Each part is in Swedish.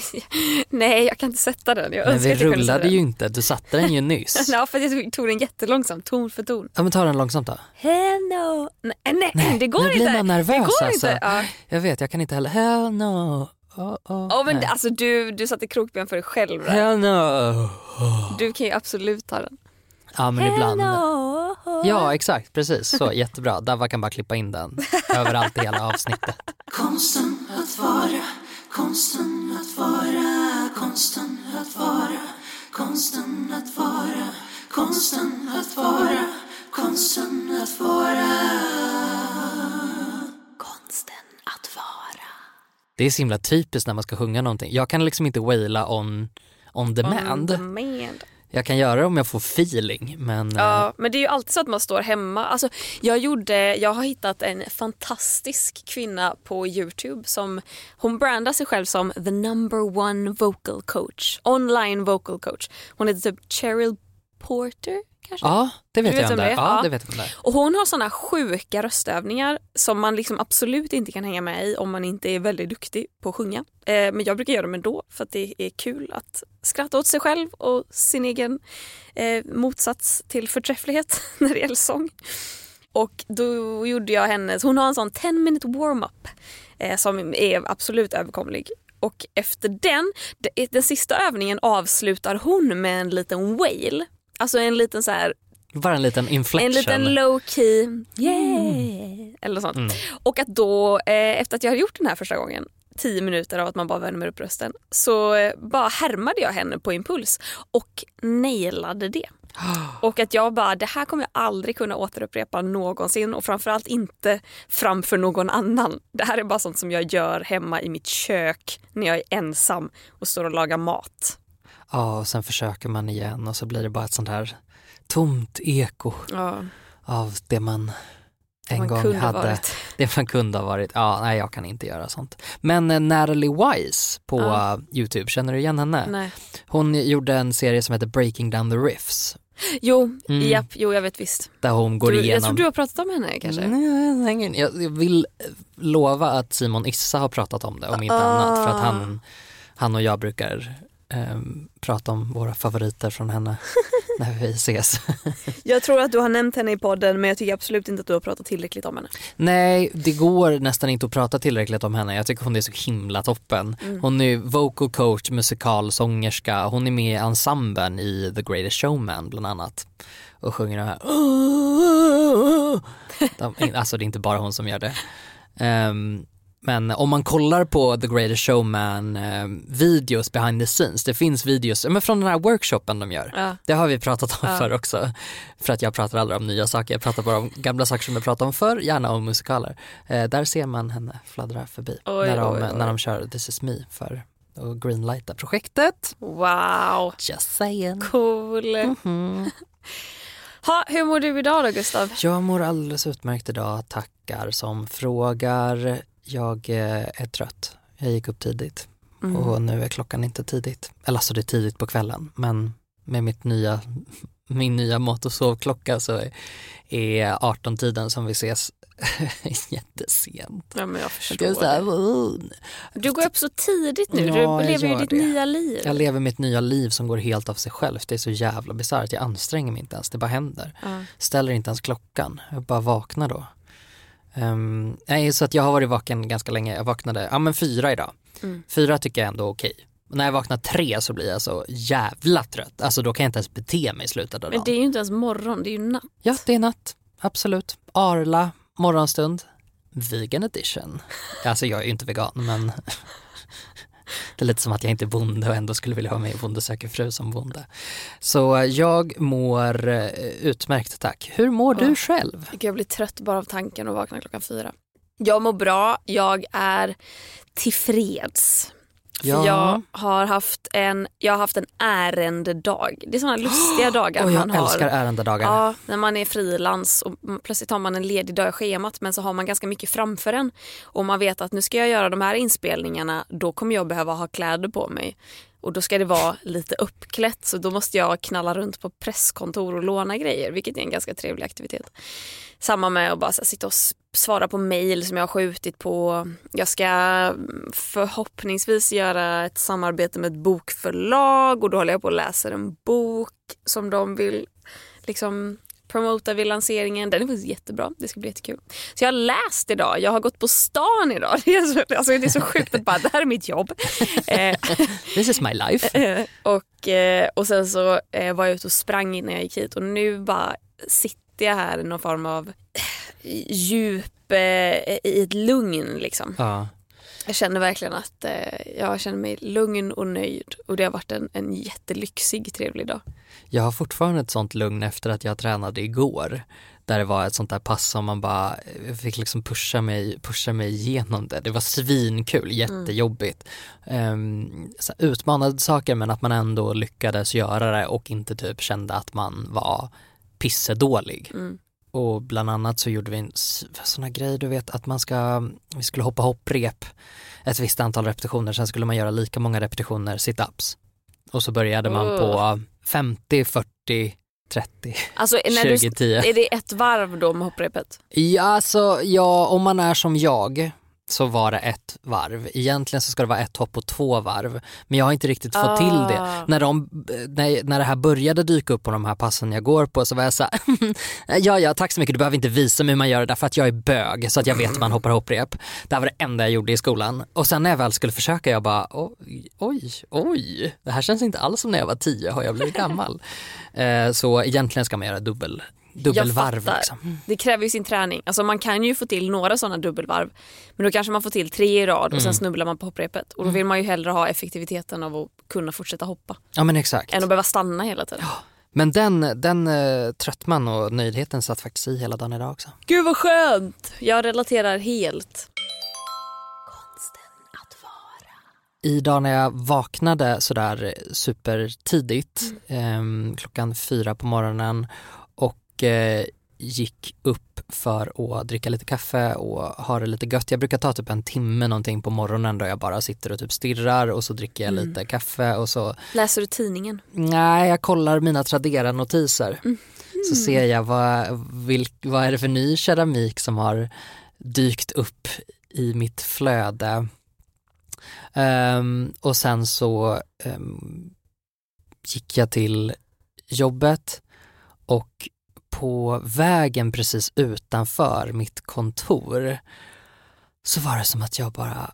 Nej, jag kan inte sätta den. Jag Men vi rullade den. ju inte, du satte den ju nyss. Ja, för jag tog den jättelångsamt, ton för ton. Ja men ta den långsamt då. Hello. Nej, nej, Nej, det går nu blir inte. man nervös det går alltså. inte. Ja. Jag vet, jag kan inte heller. Hell no. Oh, oh, Oh, men nej. alltså, du, du satte krokben för dig själv. Där. Hell no. Du kan ju absolut ta den. Ja men ibland. Hello. Ja exakt, precis så, jättebra. Dava kan bara klippa in den överallt i hela avsnittet. Konsten att vara, konsten att vara, konsten att vara, konsten att vara, konsten att vara, konsten att vara. Konsten att vara. Det är så himla typiskt när man ska sjunga någonting. Jag kan liksom inte waila on, on demand. On demand. Jag kan göra det om jag får feeling men eh, Ja, men det är ju alltid så att man står hemma. Alltså, jag, gjorde, jag har hittat en fantastisk kvinna på Youtube som hon brandar sig själv som the number one vocal coach. Online vocal coach. Hon heter typ Cheryl Porter kanske? ja det vet Du vet jag om det? Ja, det vet jag om. Och hon har såna sjuka röstövningar som man liksom absolut inte kan hänga med i om man inte är väldigt duktig på att sjunga. Eh, men jag brukar göra dem ändå för att det är kul att skratta åt sig själv och sin egen eh, motsats till förträfflighet när det gäller sång. Och då gjorde jag hennes, hon har en sån 10 minute warm-up eh, som är absolut överkomlig. Och efter den, den sista övningen avslutar hon med en liten wail. Alltså en liten så här Bara en liten inflection. en liten low key, yeah, eller sånt. Mm. Och att då, eh, efter att jag hade gjort den här första gången, tio minuter av att man bara värmer upp rösten, så eh, bara härmade jag henne på impuls och nailade det. Och att jag bara, det här kommer jag aldrig kunna återupprepa någonsin och framförallt inte framför någon annan. Det här är bara sånt som jag gör hemma i mitt kök när jag är ensam och står och lagar mat. Ja, och sen försöker man igen och så blir det bara ett sånt här tomt eko Ja, av det man en man gång hade. varit. Det man kunde ha varit. Ja, nej jag kan inte göra sånt. Men eh, Natalie Wise på Ja. eh, Youtube, känner du igen henne? Nej. Hon gjorde en serie som heter Breaking Down the Riffs. Jo, Mm. japp, jo jag vet visst. Där hon går du, Jag igenom... tror du har pratat om henne kanske? Mm, jag, jag vill eh, lova att Simon Issa har pratat om det, om inte annat. För att han, han och jag brukar ehm, prata om våra favoriter från henne när vi ses. Jag tror att du har nämnt henne i podden men jag tycker absolut inte att du har pratat tillräckligt om henne. Nej, det går nästan inte att prata tillräckligt om henne. Jag tycker hon är så himla toppen. Mm. Hon är vocal coach, musikalsångerska. Hon är med i ensemblen i The Greatest Showman bland annat. Och sjunger de här de, Alltså det är inte bara hon som gör det. Ehm, men om man kollar på The Greatest Showman ehm, videos behind the scenes, det finns videos men från den här workshopen de gör. Ja. Det har vi pratat om Ja. förr också. För att jag pratar aldrig om nya saker, jag pratar bara om gamla saker som jag pratade om förr, gärna om musikaler. Eh, där ser man henne fladdra förbi Oj, när, de, oj, oj. när de kör This is me för att greenlighta projektet. Wow, Just saying. cool. Mhm. Ha, hur mår du idag då Gustav? Jag mår alldeles utmärkt idag, tackar som frågar. Jag eh, är trött. Jag gick upp tidigt Mm. och nu är klockan inte tidigt. Eller alltså det är tidigt på kvällen men med mitt nya, min nya mat och sovklocka så är 18-tiden som vi ses jättesent. Ja, men jag Jag förstår. så här. Du går upp så tidigt nu, Ja, du jag lever ju ditt det. nya liv. Jag lever mitt nya liv som går helt av sig självt. Det är så jävla bisarrt. Jag anstränger mig inte ens, det bara händer. Ja. Ställer inte ens klockan, jag bara vaknar då. Um, nej, så att jag har varit vaken ganska länge. Jag vaknade, ja men fyra idag. Mm. Fyra tycker jag ändå är okej. Och när jag vaknar tre så blir jag så jävla trött. Alltså då kan jag inte ens bete mig i slutet av Men dagen. det är ju inte ens morgon, det är ju natt. Ja, det är natt. Absolut. Arla, morgonstund. Vegan edition. Alltså jag är ju inte vegan men det är lite som att jag inte är bonde och ändå skulle vilja ha med Bonde söker fru som bonde. Så eh, jag mår eh, utmärkt tack. Hur mår Ja. du själv? Jag blir trött bara av tanken att vakna klockan fyra. Jag mår bra, jag är tillfreds. För Ja. jag har haft en, jag har haft en ärendedag. Det är sådana lustiga dagar jag man har. älskar ärendedagar. Ja, när man är frilans och plötsligt har man en ledig dag i schemat men så har man ganska mycket framför en. Och man vet att nu ska jag göra de här inspelningarna, då kommer jag behöva ha kläder på mig. Och då ska det vara lite uppklätt så då måste jag knalla runt på presskontor och låna grejer vilket är en ganska trevlig aktivitet. Samma med att bara här, sitta och svara på mail som jag har skjutit på. Jag ska mm, förhoppningsvis göra ett samarbete med ett bokförlag och då håller jag på och läser en bok som de vill liksom promota vid lanseringen. Den är faktiskt jättebra. Det ska bli jättekul. Så jag har läst idag. Jag har gått på stan idag. Det är så, alltså det är så sjukt att bara, det här är mitt jobb. Eh, This is my life. Eh, och, eh, och sen så var jag ute och sprang innan jag gick hit och nu bara sitter jag här i någon form av djup, i ett lugn liksom. Ja. Jag känner verkligen att eh, jag känner mig lugn och nöjd och det har varit en, en jättelyxig trevlig dag. Jag har fortfarande ett sånt lugn efter att jag tränade igår. Där det var ett sånt där pass som man bara jag fick liksom pusha mig, pusha mig igenom det. Det var svinkul, jättejobbigt. Um, så här utmanade saker men att man ändå lyckades göra det och inte typ kände att man var pissedålig. Mm. Och bland annat så gjorde vi en s- såna grejer, du vet att man ska, vi skulle hoppa hopprep ett visst antal repetitioner, sen skulle man göra lika många repetitioner sit-ups. Och så började man Ugh. på 50, 40, 30, Alltså när du, 20, 10. är det ett varv då med hopprepet? Ja, alltså, ja, om man är som jag så var det ett varv. Egentligen så ska det vara ett hopp och två varv. Men jag har inte riktigt fått till det. Ah. När, de, när, när det här började dyka upp på de här passen jag går på så var jag så här, ja ja tack så mycket du behöver inte visa mig hur man gör det där för att jag är bög så att jag vet hur man hoppar hopprep. Det här var det enda jag gjorde i skolan. Och sen när jag väl skulle försöka jag bara oj, oj, oj, det här känns inte alls som när jag var tio, har jag blivit gammal? eh, så egentligen ska man göra dubbel, dubbelvarv. Liksom. Det kräver ju sin träning. Alltså man kan ju få till några sådana dubbelvarv. Men då kanske man får till tre i rad och Mm. sen snubblar man på hopprepet. Och då vill man ju hellre ha effektiviteten av att kunna fortsätta hoppa. Ja men exakt. Än att behöva stanna hela tiden. Men den, den eh, tröttman och nöjdheten satt faktiskt i hela dagen idag också. Gud vad skönt! Jag relaterar helt. Idag när jag vaknade sådär supertidigt, eh, klockan fyra på morgonen gick upp för att dricka lite kaffe och ha det lite gött. Jag brukar ta typ en timme någonting på morgonen då jag bara sitter och typ stirrar och så dricker jag lite kaffe och så Läser du tidningen? Nej, jag kollar mina Tradera-notiser. Så ser jag vad, vilk, vad är det för ny keramik som har dykt upp i mitt flöde. Ehm, och sen så ehm, gick jag till jobbet och på vägen precis utanför mitt kontor så var det som att jag bara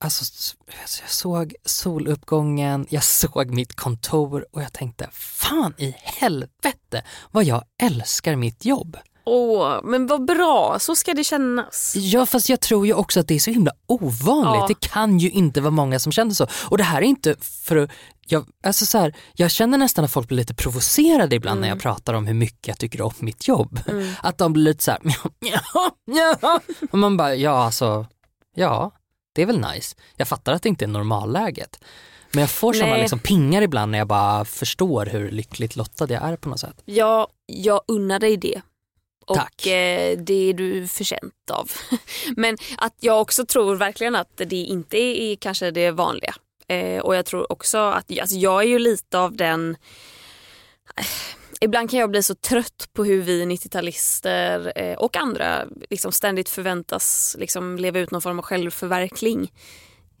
Alltså, jag såg soluppgången, jag såg mitt kontor och jag tänkte, fan i helvete vad jag älskar mitt jobb. Åh, men vad bra, så ska det kännas. Ja fast jag tror ju också att det är så himla ovanligt. Ja. Det kan ju inte vara många som känner så. Och det här är inte för att, jag, alltså så här, jag känner nästan att folk blir lite provocerade ibland när jag pratar om hur mycket jag tycker om mitt jobb. Att de blir lite så här, ja, ja. Och man bara, ja alltså, ja det är väl nice. Jag fattar att det inte är normalläget. Men jag får sådana Nej. liksom pingar ibland när jag bara förstår hur lyckligt lottad jag är på något sätt. Ja, jag unnar dig det. Och Tack. eh, det är du förtjänt av. Men att jag också tror verkligen att det inte är kanske det vanliga. Eh, och jag tror också att, alltså jag är ju lite av den Ibland kan jag bli så trött på hur vi 90-talister eh, och andra liksom ständigt förväntas liksom leva ut någon form av självförverkling.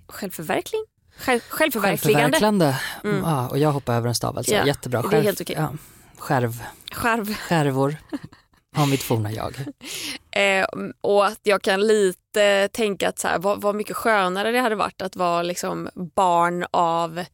Självförverkling? Själv, självförverkligande. Självförverkligande. Mm. Ja, och jag hoppar över en stavelse. Ja, Jättebra. det är helt okej. ja. Skärv. Själv. Skärvor. Har mitt forna jag. Eh, och att jag kan lite tänka att så här, vad, vad mycket skönare det hade varit att vara liksom barn av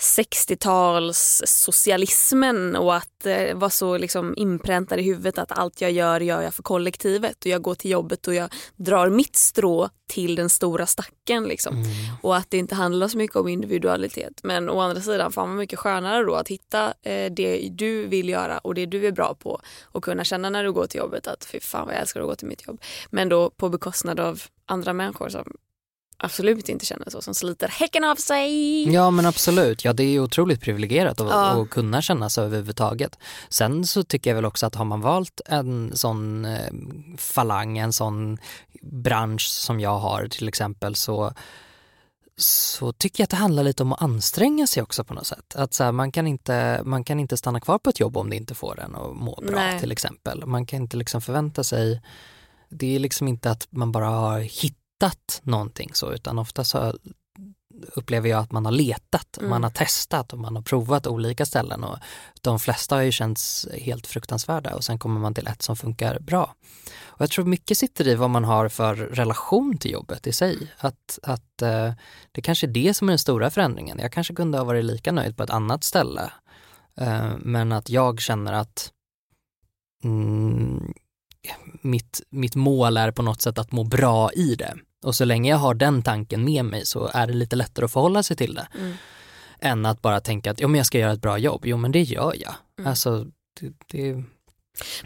60-tals socialismen och att eh, vara så liksom inpräntad i huvudet att allt jag gör gör jag för kollektivet och jag går till jobbet och jag drar mitt strå till den stora stacken liksom. Och att det inte handlar så mycket om individualitet. Men å andra sidan, fan vad mycket skönare då att hitta eh, det du vill göra och det du är bra på och kunna känna när du går till jobbet att fy fan vad jag älskar att gå till mitt jobb. Men då på bekostnad av andra människor som absolut inte känner så, som sliter häcken av sig. Ja men absolut, ja det är otroligt privilegierat att, Ja. att kunna känna så överhuvudtaget. Sen så tycker jag väl också att har man valt en sån eh, falang, en sån bransch som jag har till exempel så så tycker jag att det handlar lite om att anstränga sig också på något sätt. Att så här, man, kan inte, man kan inte stanna kvar på ett jobb om det inte får en att må bra Nej. till exempel. Man kan inte liksom förvänta sig, det är liksom inte att man bara har hittat någonting så utan ofta så upplever jag att man har letat, Mm. man har testat och man har provat olika ställen och de flesta har ju känts helt fruktansvärda och sen kommer man till ett som funkar bra. Och jag tror mycket sitter i vad man har för relation till jobbet i sig. Att, att eh, det kanske är det som är den stora förändringen. Jag kanske kunde ha varit lika nöjd på ett annat ställe. Eh, men att jag känner att mm, mitt, mitt mål är på något sätt att må bra i det. Och så länge jag har den tanken med mig så är det lite lättare att förhålla sig till det. Mm. Än att bara tänka att jo, men jag ska göra ett bra jobb. Jo men det gör jag. Mm. Alltså, det, det,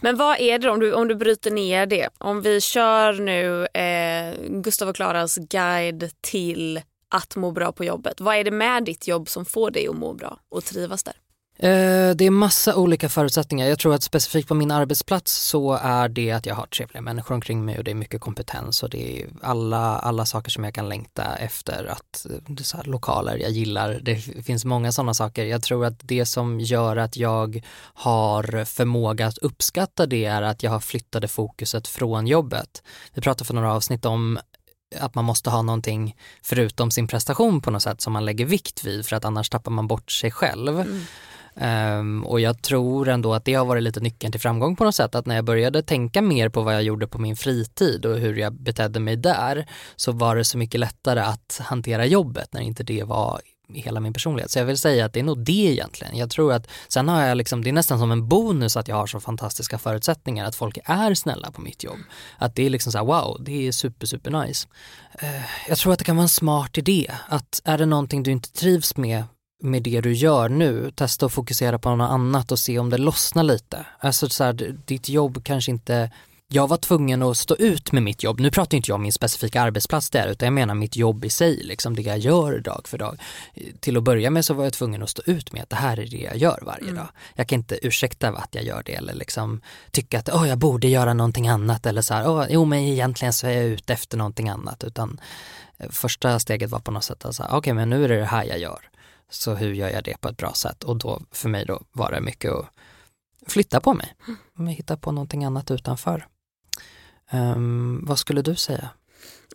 Men vad är det om du, om du bryter ner det? Om vi kör nu eh, Gustav och Klaras guide till att må bra på jobbet. Vad är det med ditt jobb som får dig att må bra och trivas där? Eh, det är massa olika förutsättningar. Jag tror att specifikt på min arbetsplats så är det att jag har trevliga människor omkring mig och det är mycket kompetens och det är alla, alla saker som jag kan längta efter. Att, det är så här, lokaler jag gillar, det finns många sådana saker. Jag tror att det som gör att jag har förmåga att uppskatta det är att jag har flyttade fokuset från jobbet. Vi pratade för några avsnitt om att man måste ha någonting förutom sin prestation på något sätt som man lägger vikt vid för att annars tappar man bort sig själv. Ehm, och jag tror ändå att det har varit lite nyckeln till framgång på något sätt. Att när jag började tänka mer på vad jag gjorde på min fritid och hur jag betedde mig där så var det så mycket lättare att hantera jobbet när inte det var hela min personlighet. Så jag vill säga att det är nog det egentligen. Jag tror att sen har jag liksom, det är nästan som en bonus att jag har så fantastiska förutsättningar att folk är snälla på mitt jobb. Att det är liksom så här, wow, det är super super nice. Eh, jag tror att det kan vara en smart idé att är det någonting du inte trivs med med det du gör nu, testa att fokusera på något annat och se om det lossnar lite. Alltså så här, ditt jobb kanske inte jag var tvungen att stå ut med mitt jobb. Nu pratar inte jag om min specifika arbetsplats där utan jag menar mitt jobb i sig, liksom det jag gör dag för dag. Till att börja med så var jag tvungen att stå ut med att det här är det jag gör varje dag. Jag kan inte ursäkta att jag gör det eller liksom tycka att oh, jag borde göra någonting annat eller så här, oh, jo men egentligen så är jag ute efter någonting annat utan eh, första steget var på något sätt att säga okej men nu är det det här jag gör. Så hur gör jag det på ett bra sätt? Och då för mig då var det mycket att flytta på mig. Men hitta på någonting annat utanför. Ehm, vad skulle du säga?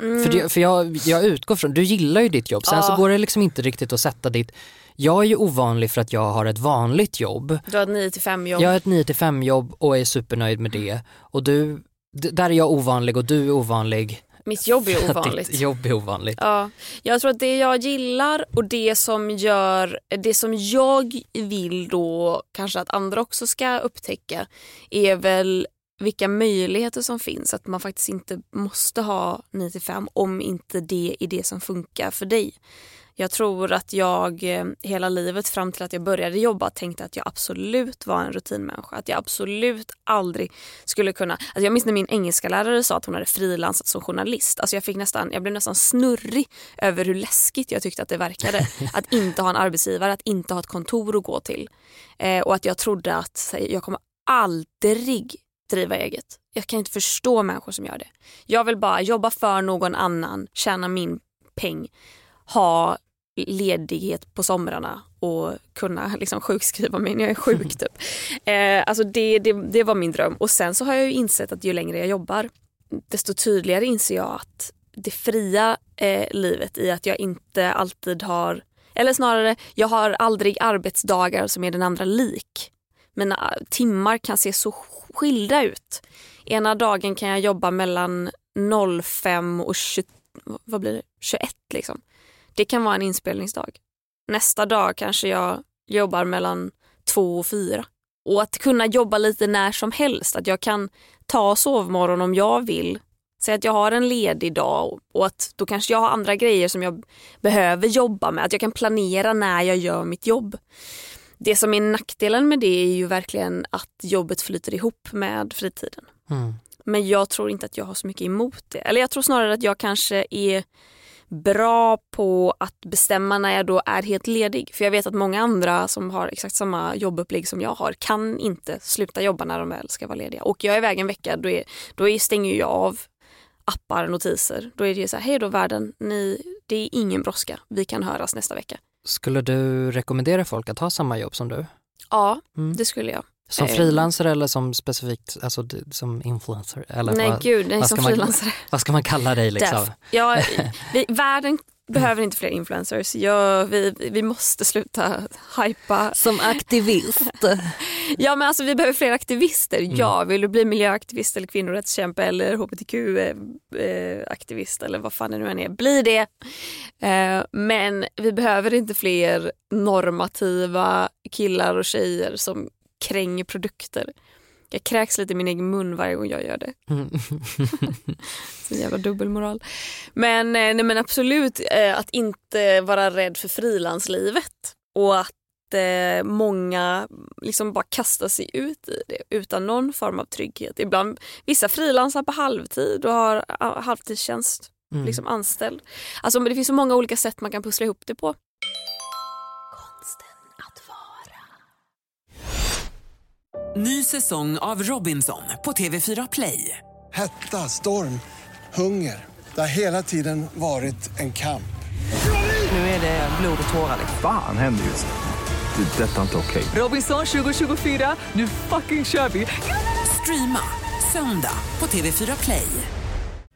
Mm. För, det, för jag, jag utgår från, du gillar ju ditt jobb, sen Ja. så går det liksom inte riktigt att sätta ditt, jag är ju ovanlig för att jag har ett vanligt jobb. Du har ett 9 till 5 jobb. Jag har ett 9 till 5 jobb och är supernöjd med det. Och du, där är jag ovanlig och du är ovanlig. Mitt jobb är ovanligt. Ditt jobb är ovanligt. Ja, jag tror att det jag gillar och det som gör, det som jag vill då kanske att andra också ska upptäcka är väl vilka möjligheter som finns. Att man faktiskt inte måste ha 9 till 5 om inte det är det som funkar för dig. Jag tror att jag eh, hela livet fram till att jag började jobba tänkte att jag absolut var en rutinmänniska. Att jag absolut aldrig skulle kunna... Alltså jag minns när min engelska lärare sa att hon hade frilansat som journalist. Alltså jag, fick nästan, jag blev nästan snurrig över hur läskigt jag tyckte att det verkade. att inte ha en arbetsgivare, att inte ha ett kontor att gå till. Eh, och att jag trodde att jag kommer aldrig driva eget. Jag kan inte förstå människor som gör det. Jag vill bara jobba för någon annan, tjäna min peng, ha ledighet på somrarna och kunna liksom sjukskriva mig när jag är sjuk. typ. eh, alltså det, det, det var min dröm. Och sen så har jag ju insett att ju längre jag jobbar desto tydligare inser jag att det fria eh, livet i att jag inte alltid har, eller snarare jag har aldrig arbetsdagar som är den andra lik. Mina timmar kan se så skilda ut. Ena dagen kan jag jobba mellan 05 och 20, vad blir det? 21 liksom. Det kan vara en inspelningsdag. Nästa dag kanske jag jobbar mellan 2 och 4. Och att kunna jobba lite när som helst. Att jag kan ta sovmorgon om jag vill. Säg att jag har en ledig dag och att då kanske jag har andra grejer som jag behöver jobba med. Att jag kan planera när jag gör mitt jobb. Det som är nackdelen med det är ju verkligen att jobbet flyter ihop med fritiden. Mm. Men jag tror inte att jag har så mycket emot det. Eller jag tror snarare att jag kanske är bra på att bestämma när jag då är helt ledig. För jag vet att många andra som har exakt samma jobbupplägg som jag har kan inte sluta jobba när de väl ska vara lediga. Och jag är iväg en vecka, då, är, då är, stänger jag av appar, notiser. Då är det ju så här, hej då världen, ni, det är ingen brådska, vi kan höras nästa vecka. Skulle du rekommendera folk att ha samma jobb som du? Ja, Mm. det skulle jag. Som Eh. frilansare eller som specifikt, alltså som influencer? Eller nej vad, gud, nej vad som man- frilansare. vad ska man kalla dig liksom? Ja, vi, världen behöver inte fler influencers. Ja, vi, vi måste sluta hypa. Som aktivist. Ja men alltså vi behöver fler aktivister. Mm. Ja, vill du bli miljöaktivist eller kvinnorättskämpe eller hbtq-aktivist eller vad fan det nu än är. Bli det. Eh, Men vi behöver inte fler normativa killar och tjejer som kränger produkter. Jag kräks lite i min egen mun varje gång jag gör det. Så jävla dubbelmoral. Men, eh, nej, men absolut eh, att inte vara rädd för frilanslivet och att eh, många liksom bara kastar sig ut i det utan någon form av trygghet. Ibland, vissa frilansar på halvtid och har ah, halvtidstjänst Mm. liksom anställd. Alltså, men det finns så många olika sätt man kan pussla ihop det på. Ny säsong av Robinson på TV4 Play. Hetta, storm, hunger. Det har hela tiden varit en kamp. Nu är det blod och tårar. liksom. Fan händer just nu. Det. är Detta är inte okej. Robinson 2024, nu fucking kör vi! Streama söndag på TV4 Play.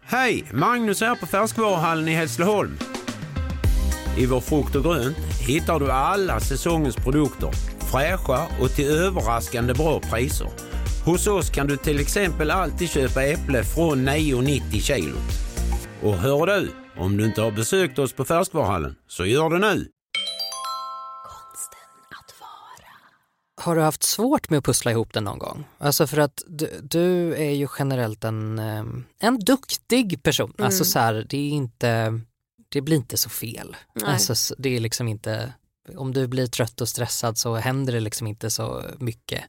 Hej! Magnus här på Färskvaruhallen i Hässleholm. I vår frukt och grönt hittar du alla säsongens produkter. Fräscha och till överraskande bra priser. Hos oss kan du till exempel alltid köpa äpple från 9,90 kilo. Och hör du, om du inte har besökt oss på Färskvaruhallen, så gör det nu. Har du haft svårt med att pussla ihop den någon gång? Alltså för att du, du är ju generellt en, eh, en duktig person. Mm. Alltså så här, det är inte, det blir inte så fel. Nej. Alltså det är liksom inte, om du blir trött och stressad så händer det liksom inte så mycket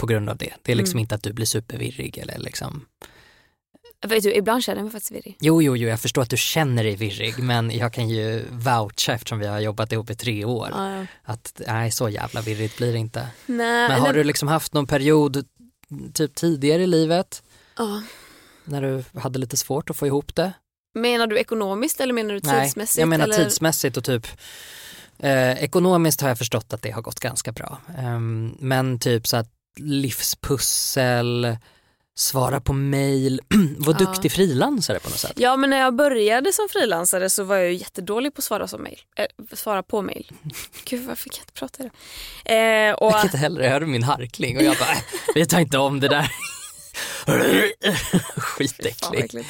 på grund av det. Det är liksom Mm. inte att du blir supervirrig eller liksom, Vet du, ibland känner jag mig faktiskt virrig. jo jo jo jag förstår att du känner dig virrig men jag kan ju voucha eftersom vi har jobbat ihop i tre år Ja, ja. att nej så jävla virrigt blir det inte. Nej, Men har nej, du liksom haft någon period typ tidigare i livet ja. när du hade lite svårt att få ihop det? Menar du ekonomiskt eller menar du Nej, tidsmässigt? jag menar eller? tidsmässigt och typ eh, ekonomiskt har jag förstått att det har gått ganska bra. Ehm, men typ så att livspussel, svara på mail, var Ja. duktig frilansare på något sätt. Ja men när jag började som frilansare så var jag ju jättedålig på att svara, som mail. Eh, svara på mail. Gud varför kan jag inte prata idag? Eh, och, Jag kan inte heller, jag hörde min harkling och jag bara, äh, vi tar inte om det där. Fan, vad Skitäcklig. äckligt.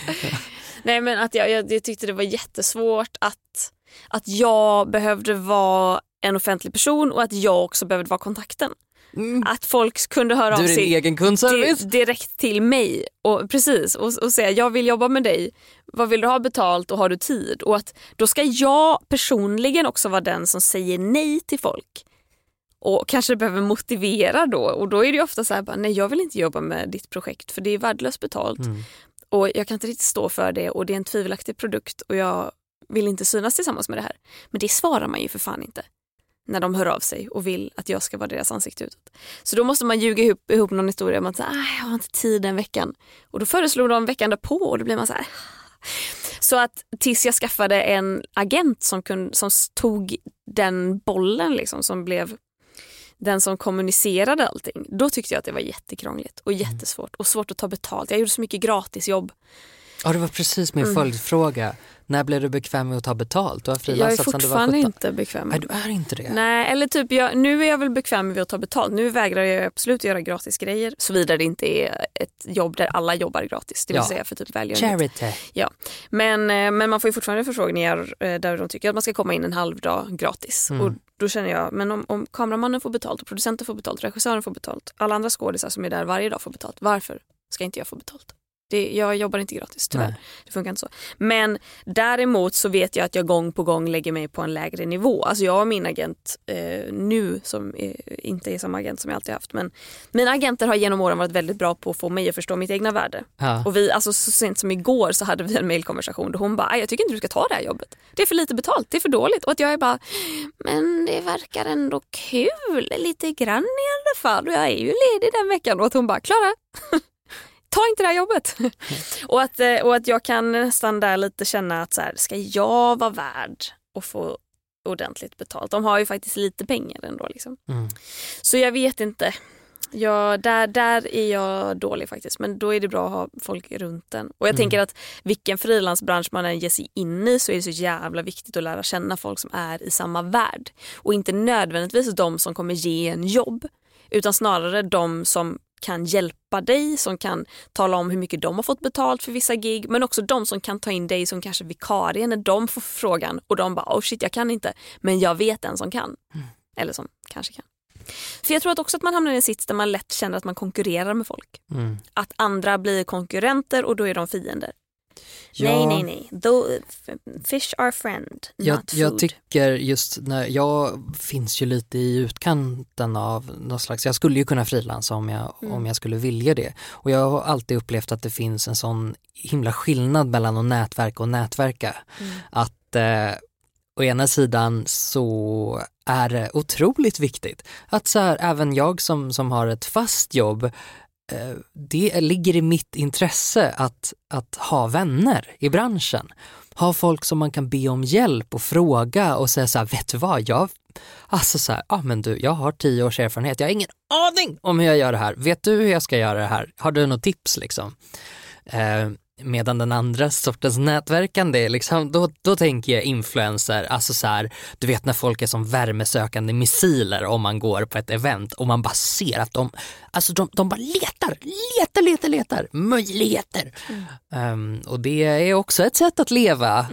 Nej men att jag, jag, jag tyckte det var jättesvårt att, att jag behövde vara en offentlig person och att jag också behövde vara kontakten. Mm. Att folk kunde höra Du av sig egen kundservice. di- direkt till mig och, precis, och, och säga jag vill jobba med dig, vad vill du ha betalt och har du tid? Och att då ska jag personligen också vara den som säger nej till folk. Och kanske behöver motivera då och då är det ju ofta så här, bara, nej jag vill inte jobba med ditt projekt för det är värdelöst betalt Mm. och jag kan inte riktigt stå för det och det är en tvivelaktig produkt och jag vill inte synas tillsammans med det här. Men det svarar man ju för fan inte när de hör av sig och vill att jag ska vara deras ansikte utåt. Så då måste man ljuga ihop, ihop någon historia om att "Ah, jag har inte tid den veckan. Och då föreslog de veckan därpå och då blir man så här. Så att tills jag skaffade en agent som, kunde, som tog den bollen liksom, som blev den som kommunicerade allting. Då tyckte jag att det var jättekrångligt och jättesvårt och svårt att ta betalt. Jag gjorde så mycket gratisjobb. Ja det var precis min Mm. följdfråga. När blev du bekväm med att ta betalt? Du har Jag är frilansat sedan du var 17. fortfarande inte bekväm. Nej du är inte det? Nej, eller typ jag, nu är jag väl bekväm med att ta betalt. Nu vägrar jag absolut göra gratis grejer såvida det inte är ett jobb där alla jobbar gratis. Det vill Ja. säga för typ välgörenhet. Charity. Men, eh, men man får ju fortfarande förfrågningar eh, där de tycker att man ska komma in en halv dag gratis. Mm. Och då känner jag, men om, om kameramannen får betalt, och producenten får betalt, regissören får betalt, alla andra skådisar som är där varje dag får betalt. Varför ska inte jag få betalt? Det, jag jobbar inte gratis tyvärr. Nej. Det funkar inte så. Men däremot så vet jag att jag gång på gång lägger mig på en lägre nivå. Alltså jag har min agent eh, nu som är, inte är samma agent som jag alltid haft. Men mina agenter har genom åren varit väldigt bra på att få mig att förstå mitt egna värde. Ja. Och vi, alltså så sent som igår så hade vi en mailkonversation där hon bara, "Aj, jag tycker inte du ska ta det här jobbet. Det är för lite betalt, det är för dåligt. Och att jag är bara, men det verkar ändå kul, lite grann i alla fall. Och jag är ju ledig den veckan. Och att hon bara, Klara, ta inte det här jobbet. och, att, eh, och att jag kan nästan där lite känna att så här, ska jag vara värd att få ordentligt betalt? De har ju faktiskt lite pengar ändå. Liksom. Mm. Så jag vet inte. Jag, där, där är jag dålig faktiskt. Men då är det bra att ha folk runt en. Och jag tänker att vilken frilansbransch man än ger sig in i så är det så jävla viktigt att lära känna folk som är i samma värld. Och inte nödvändigtvis de som kommer ge en jobb. Utan snarare de som kan hjälpa dig, som kan tala om hur mycket de har fått betalt för vissa gig. Men också de som kan ta in dig som kanske vikarie när de får frågan och de bara oh shit jag kan inte men jag vet en som kan. Eller som kanske kan. För jag tror att också att man hamnar i en sits där man lätt känner att man konkurrerar med folk. Mm. Att andra blir konkurrenter och då är de fiender. Ja. Nej, nej, nej. Though, fish are friend, Jag, not jag food. tycker just när jag finns ju lite i utkanten av någon slags, jag skulle ju kunna frilansa om jag, Mm. om jag skulle vilja det. Och jag har alltid upplevt att det finns en sån himla skillnad mellan att nätverka och nätverka. Mm. Att eh, å ena sidan så är det otroligt viktigt att så här, även jag som, som har ett fast jobb Eh, det ligger i mitt intresse att, att ha vänner i branschen. Ha folk som man kan be om hjälp och fråga och säga så här, vet du vad, jag, alltså så här, ah, men du, jag har tio års erfarenhet, jag har ingen aning om hur jag gör det här. Vet du hur jag ska göra det här? Har du något tips liksom? Eh, medan den andra sortens nätverkande, liksom, då, då tänker jag influencer, alltså så här, du vet när folk är som värmesökande missiler om man går på ett event och man bara ser att de, alltså de, de bara letar, letar, letar, letar, möjligheter. Ehm, och det är också ett sätt att leva.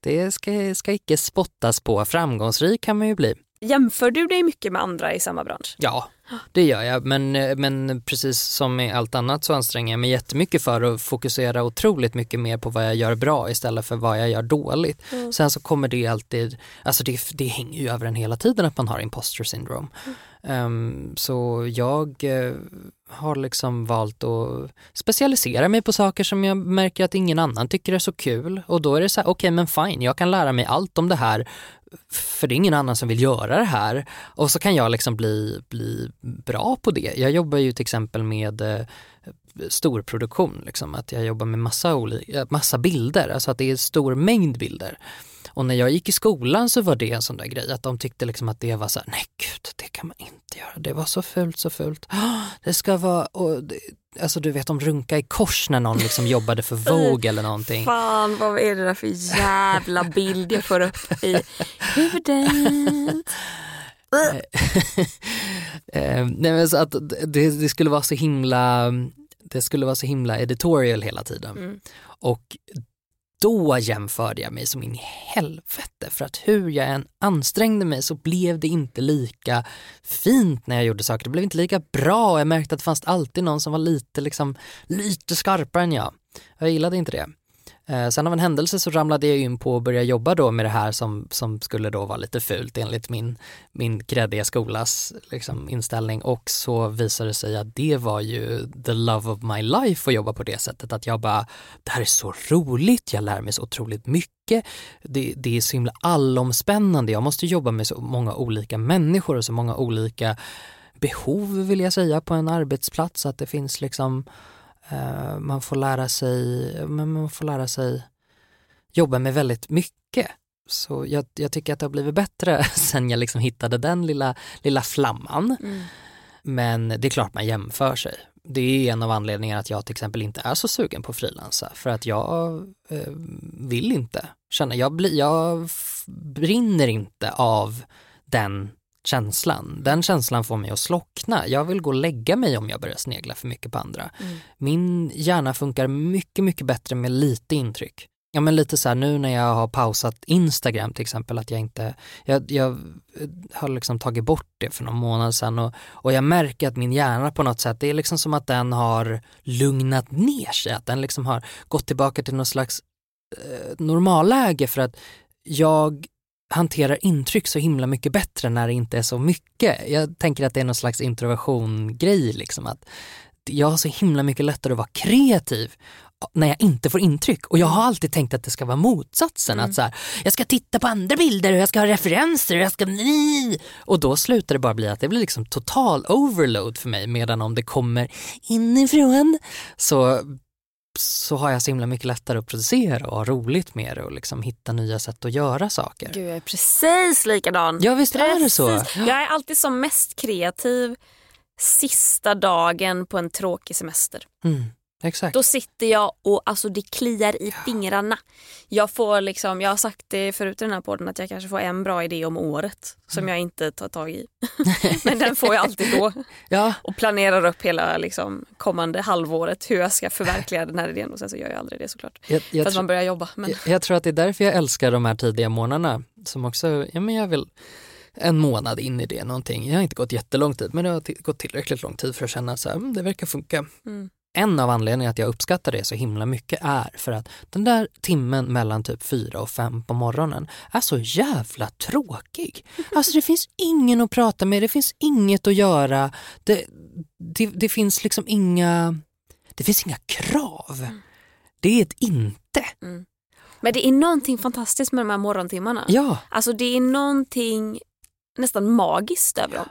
Det ska, ska icke spottas på, framgångsrik kan man ju bli. Jämför du dig mycket med andra i samma bransch? Ja, det gör jag. Men, men precis som med allt annat så anstränger jag mig jättemycket för att fokusera otroligt mycket mer på vad jag gör bra istället för vad jag gör dåligt. Sen så kommer det alltid, alltså det, det hänger ju över en hela tiden att man har imposter syndrome. Ehm, så jag eh, har liksom valt att specialisera mig på saker som jag märker att ingen annan tycker är så kul. Och då är det så här, okej men fine, jag kan lära mig allt om det här för det är ingen annan som vill göra det här. Och så kan jag liksom bli, bli bra på det. Jag jobbar ju till exempel med eh, storproduktion, liksom, att jag jobbar med massa, olika, eh, massa bilder, alltså att det är stor mängd bilder. Och när jag gick i skolan så var det en sån där grej att de tyckte liksom att det var så här, nej gud, det kan man inte göra, det var så fult, så fult. Det ska vara, och det, alltså du vet de runka i kors när någon liksom jobbade för Vogue eller någonting. Fan vad är det där för jävla bild jag får upp i huvudet? Eh, nej men så att det, det skulle vara så himla, det skulle vara så himla editorial hela tiden. Mm. Och då jämförde jag mig som in i helvete för att hur jag än ansträngde mig så blev det inte lika fint när jag gjorde saker. Det blev inte lika bra och jag märkte att det fanns alltid någon som var lite, liksom, lite skarpare än jag. Jag gillade inte det. Eh, sen av en händelse så ramlade jag in på att börja jobba då med det här som, som skulle då vara lite fult enligt min, min kreddiga skolas liksom, inställning. Och så visade det sig att det var ju the love of my life att jobba på det sättet. Att jag bara, det här är så roligt, jag lär mig så otroligt mycket, det, det är så himla allomspännande, jag måste jobba med så många olika människor och så många olika behov vill jag säga på en arbetsplats, att det finns liksom Eh, man får lära sig, men man får lära sig jobba med väldigt mycket. Så jag, jag tycker att det har blivit bättre sen jag liksom hittade den lilla, lilla flamman. Mm. Men det är klart man jämför sig. Det är en av anledningarna att jag till exempel inte är så sugen på att frilansa. För att jag eh, vill inte känna, jag, blir, jag brinner inte av den känslan. Den känslan får mig att slockna. Jag vill gå och lägga mig om jag börjar snegla för mycket på andra. Mm. Min hjärna funkar mycket, mycket bättre med lite intryck. ja men lite så här nu när jag har pausat Instagram till exempel att jag inte, jag, jag har liksom tagit bort det för någon månad sedan och, och jag märker att min hjärna på något sätt, det är liksom som att den har lugnat ner sig, att den liksom har gått tillbaka till något slags eh, normalläge för att jag hanterar intryck så himla mycket bättre när det inte är så mycket. Jag tänker att det är någon slags introversion-grej liksom att jag har så himla mycket lättare att vara kreativ när jag inte får intryck. Och jag har alltid tänkt att det ska vara motsatsen. Att så här, jag ska titta på andra bilder och jag ska ha referenser och jag ska... Och då slutar det bara bli att det blir liksom total overload för mig. Medan om det kommer inifrån så, så har jag så himla mycket lättare att producera och ha roligt med det och liksom hitta nya sätt att göra saker. Gud, jag är precis likadan. Ja visst är det så. Precis. Jag är alltid som mest kreativ sista dagen på en tråkig semester. Mm, exakt. Då sitter jag och alltså det kliar i fingrarna. Jag får liksom, jag har sagt det förut i den här podden att jag kanske får en bra idé om året som jag inte tar tag i. Men den får jag alltid då. Ja, Och planerar upp hela liksom, kommande halvåret hur jag ska förverkliga den här idén och sen så gör jag aldrig det såklart. jag, jag, för att man börjar jobba. Men... jag, jag tror att det är därför jag älskar de här tidiga morgnarna som också, ja men jag vill en månad in i det någonting. Jag har inte gått jättelång tid men det har gått tillräckligt lång tid för att känna så här, mm, det verkar funka. Mm. En av anledningarna att jag uppskattar det så himla mycket är för att den där timmen mellan typ fyra och fem på morgonen är så jävla tråkig. Alltså det finns ingen att prata med, det finns inget att göra, det, det, det finns liksom inga, det finns inga krav. Det är ett inte. men det är någonting fantastiskt med de här morgontimmarna. Ja, Alltså det är någonting nästan magiskt över dem.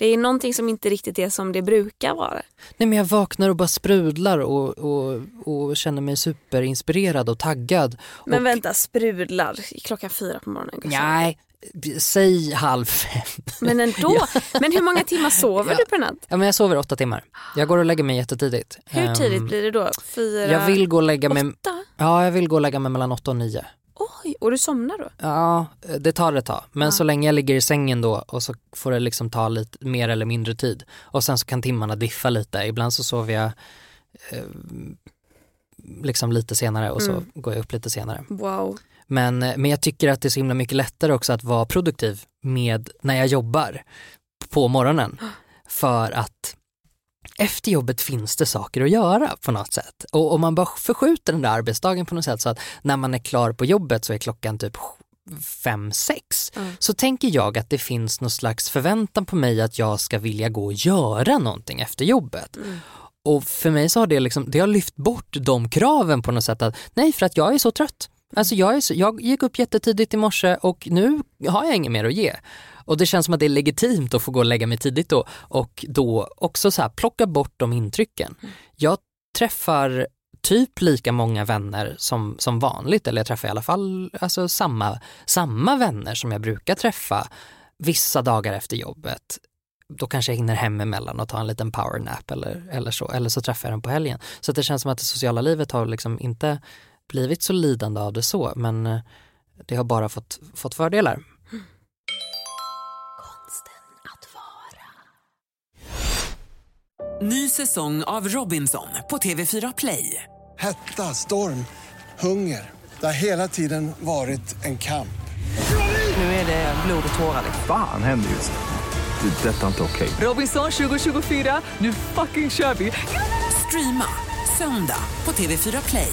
Det är någonting som inte riktigt är som det brukar vara. Nej, men jag vaknar och bara sprudlar och, och, och känner mig superinspirerad och taggad. Men och, vänta, sprudlar klockan fyra på morgonen. Nej, säg halv fem. Men ändå. Men hur många timmar sover Ja. du per natt? Ja, men jag sover åtta timmar. Jag går och lägger mig jättetidigt. Hur tidigt Ehm, blir det då? Fyra? Jag vill gå och lägga mig, Åtta? ja, jag vill gå och lägga mig mellan åtta och nio. Och du somnar då? Ja, det tar ett tag. Men Ja. så länge jag ligger i sängen då och så får det liksom ta lite mer eller mindre tid. Och sen så kan timmarna diffa lite. Ibland så sover jag eh, liksom lite senare och så Mm. går jag upp lite senare. Wow. Men, eh, men jag tycker att det är så himla mycket lättare också att vara produktiv med när jag jobbar på morgonen. För att efter jobbet finns det saker att göra på något sätt. Och om man bara förskjuter den där arbetsdagen på något sätt så att när man är klar på jobbet så är klockan typ fem, sex. Mm. Så tänker jag att det finns någon slags förväntan på mig att jag ska vilja gå och göra någonting efter jobbet. Och för mig så har det liksom, det har lyft bort de kraven på något sätt att nej för att jag är så trött. Alltså jag, är så, jag gick upp jättetidigt i morse och nu har jag inget mer att ge. Och det känns som att det är legitimt att få gå och lägga mig tidigt då och då också så här plocka bort de intrycken. Jag träffar typ lika många vänner som, som vanligt eller jag träffar i alla fall alltså samma, samma vänner som jag brukar träffa vissa dagar efter jobbet. Då kanske jag hinner hem emellan och ta en liten powernap eller, eller så, eller så träffar jag den på helgen. Så att det känns som att det sociala livet har liksom inte blivit så lidande av det så, men eh, det har bara fått, fått fördelar. Ny säsong av Robinson på TV4 Play. Hetta, storm, hunger. Det har hela tiden varit en kamp. Nu är det blod och tårar. Fan händer just nu. Det. är Detta är inte okej. Robinson 2024, nu fucking kör vi! Streama söndag på TV4 Play.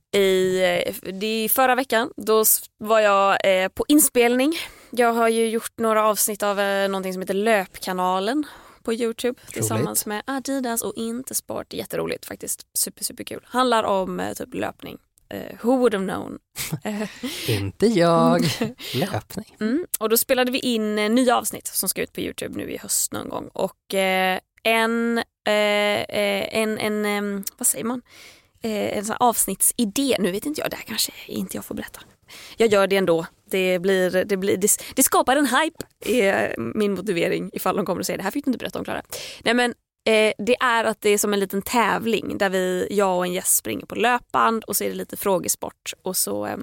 i, det förra veckan. Då var jag eh, på inspelning. Jag har ju gjort några avsnitt av eh, någonting som heter Löpkanalen på Youtube tillsammans med Adidas och Intersport. Jätteroligt faktiskt. Super, super kul. Handlar om eh, typ löpning. Eh, who would have known? Eh, Inte jag. Löpning. Mm. Och då spelade vi in eh, nya avsnitt som ska ut på Youtube nu i höst någon gång. Och eh, en, eh, eh, en, en em, vad säger man, Eh, en sån här avsnittsidé, nu vet inte jag, det här kanske inte jag får berätta. Jag gör det ändå. det, blir, det, blir, det, det skapar en hype, är min motivering ifall de kommer och säger det här fick du inte berätta om Klara. Nej men eh, det är att det är som en liten tävling där vi, jag och en gäst springer på löpband och så är det lite frågesport och så eh,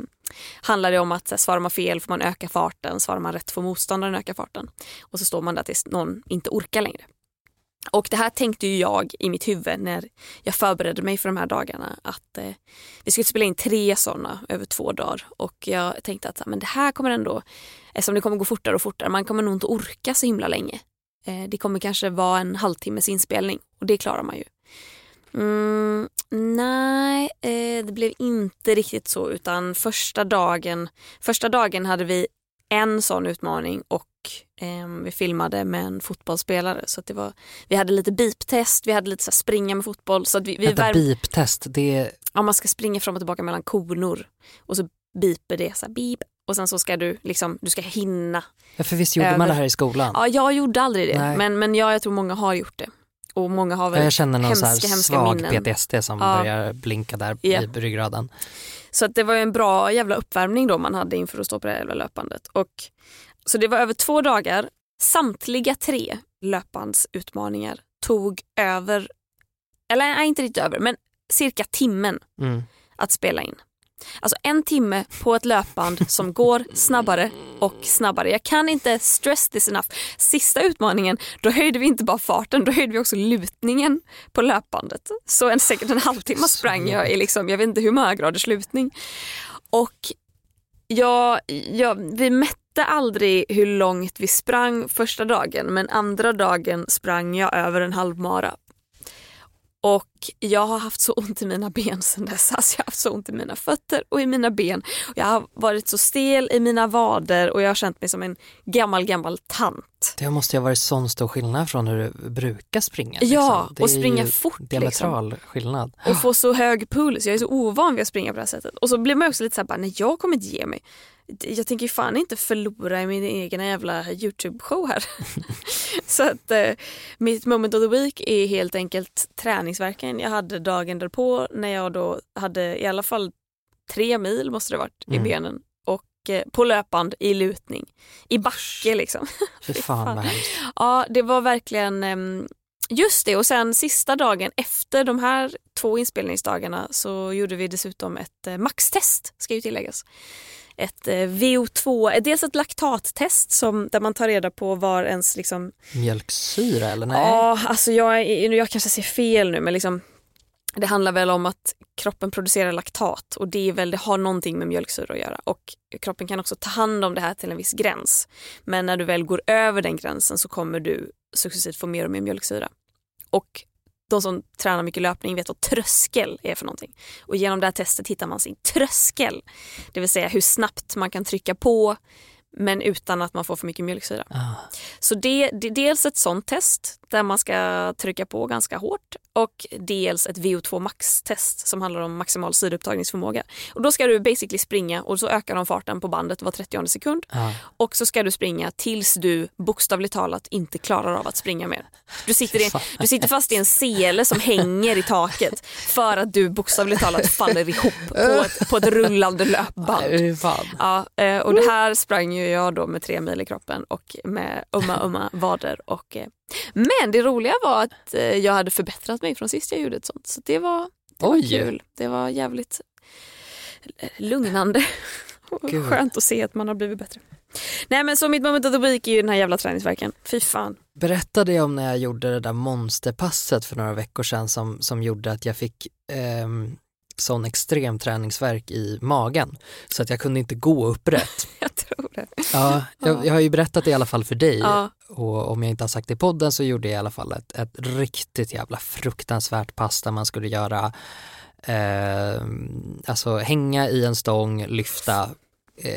handlar det om att här, svarar man fel får man öka farten, svarar man rätt får motståndaren öka farten. Och så står man där tills någon inte orkar längre. Och det här tänkte ju jag i mitt huvud när jag förberedde mig för de här dagarna att eh, vi skulle spela in tre sådana över två dagar och jag tänkte att men det här kommer ändå, eftersom det kommer gå fortare och fortare, man kommer nog inte orka så himla länge. Eh, det kommer kanske vara en halvtimmes inspelning och det klarar man ju. Mm, nej, eh, det blev inte riktigt så utan första dagen, första dagen hade vi en sån utmaning och eh, vi filmade med en fotbollsspelare. Så att det var, vi hade lite beep-test, vi hade lite så springa med fotboll. Så vi, vi Vänta, värm- beep-test, det är... Ja, man ska springa fram och tillbaka mellan koner och så beeper det så här beep och sen så ska du liksom, du ska hinna. Ja, för visst gjorde man Över- det här i skolan? Ja, jag gjorde aldrig det Nej. men, men jag, jag tror många har gjort det. Och många har väl Ja, jag känner någon hemska, hemska svag minnen. PTSD som Ja. börjar blinka där Ja. i ryggraden. Så att det var ju en bra jävla uppvärmning då man hade inför att stå på det här löpandet. Och, så det var över två dagar. Samtliga tre löpbandsutmaningar tog över, eller nej inte riktigt över, men cirka timmen Mm. att spela in. Alltså en timme på ett löpband som går snabbare och snabbare. Jag kan inte stress this enough. Sista utmaningen, då höjde vi inte bara farten, då höjde vi också lutningen på löpbandet. Så en, säkert en halvtimme sprang jag i liksom, jag vet inte hur många graders lutning. Och jag, jag, vi mätte visste aldrig hur långt vi sprang första dagen men andra dagen sprang jag över en halvmara. Och jag har haft så ont i mina ben sen dess. Alltså jag har haft så ont i mina fötter och i mina ben. Jag har varit så stel i mina vader och jag har känt mig som en gammal, gammal tant. Det måste ju ha varit sån stor skillnad från hur du brukar springa. Ja, liksom. Det och springa fort, liksom. Diametral skillnad. Och få så hög puls. Jag är så ovan vid att springa på det här sättet. Och så blir man också lite såhär, bara, nej jag kommer inte ge mig. Jag tänker ju fan inte förlora i min egen jävla YouTube-show här. så att eh, mitt moment of the week är helt enkelt träningsverken jag hade dagen därpå när jag då hade i alla fall tre mil måste det varit i Mm. benen. Och eh, på löpband i lutning. I backe liksom. Fy fan vad hemskt. Ja, det var verkligen ehm, just det. Och sen sista dagen efter de här två inspelningsdagarna så gjorde vi dessutom ett eh, maxtest, ska ju tilläggas. Ett eh, VO2, eh, dels ett laktattest som, där man tar reda på var ens liksom, Mjölksyra eller nej? ja alltså jag, jag kanske ser fel nu men liksom det handlar väl om att kroppen producerar laktat och det, är väl, det har någonting med mjölksyra att göra. Och kroppen kan också ta hand om det här till en viss gräns. Men när du väl går över den gränsen så kommer du successivt få mer och mer mjölksyra. Och de som tränar mycket löpning vet vad tröskel är för någonting. Och genom det här testet hittar man sin tröskel. Det vill säga hur snabbt man kan trycka på men utan att man får för mycket mjölksyra. Ah. Så det, det dels ett sånt test där man ska trycka på ganska hårt och dels ett VO2 max-test som handlar om maximal syreupptagningsförmåga. Och då ska du basically springa och så ökar de farten på bandet var 30 sekund Ah. och så ska du springa tills du bokstavligt talat inte klarar av att springa mer. Du sitter, i, du sitter fast i en sele som hänger i taket för att du bokstavligt talat faller ihop på ett, på ett rullande löpband. Ja, eh, och det här sprang ju jag då med tre mil i kroppen och med ömma, ömma vader. Och, eh, men det roliga var att eh, jag hade förbättrat mig från sist jag gjorde ett sånt. Så det var, det var Oj. kul. Det var jävligt eh, lugnande Gud. skönt att se att man har blivit bättre. Nej men så mitt moment of the week är ju den här jävla träningsverken. Fy fan. Berättade jag om när jag gjorde det där monsterpasset för några veckor sedan som, som gjorde att jag fick ehm, sån extrem träningsverk i magen så att jag kunde inte gå upprätt. Jag tror det. Ja, jag, jag har ju berättat det i alla fall för dig Ja. och om jag inte har sagt det i podden så gjorde jag i alla fall ett, ett riktigt jävla fruktansvärt pass där man skulle göra eh, alltså hänga i en stång, lyfta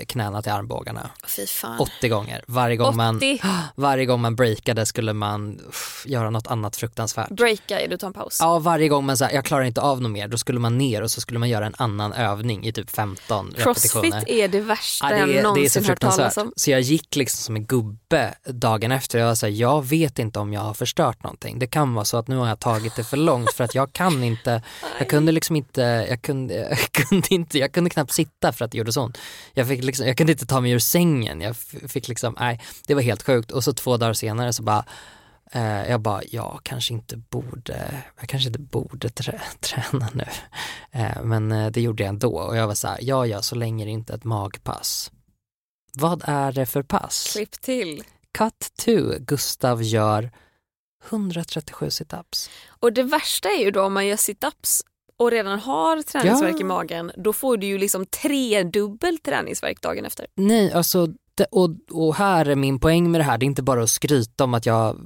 knäna till armbågarna Fy fan. 80 gånger. Varje gång, man, 80. varje gång man breakade skulle man uff, göra något annat fruktansvärt. Breaka, du tar en paus. Ja, varje gång man sa jag klarar inte av något mer, då skulle man ner och så skulle man göra en annan övning i typ 15 repetitioner. Crossfit är det värsta Ja, det, jag är, det är någonsin hört talas om. Så jag gick liksom som en gubbe dagen efter. Jag var så här, jag vet inte om jag har förstört någonting. Det kan vara så att nu har jag tagit det för långt för att jag kan inte, jag kunde liksom inte, jag kunde, jag kunde inte, jag kunde knappt sitta för att det gjorde så ont. Jag fick liksom, jag kunde inte ta mig ur sängen. Jag fick liksom, nej, det var helt sjukt. Och så två dagar senare så bara, eh, jag bara, jag kanske inte borde, jag kanske inte borde trä, träna nu. Eh, men eh, det gjorde jag ändå och jag var så här, ja ja, så länge det inte är ett magpass. Vad är det för pass? Klipp till. Cut to, Gustav gör 137 situps. Och det värsta är ju då om man gör situps och redan har träningsvärk Ja. i magen, då får du ju liksom tredubbel träningsvärk dagen efter. Nej, alltså, det, och, och här är min poäng med det här, det är inte bara att skryta om att jag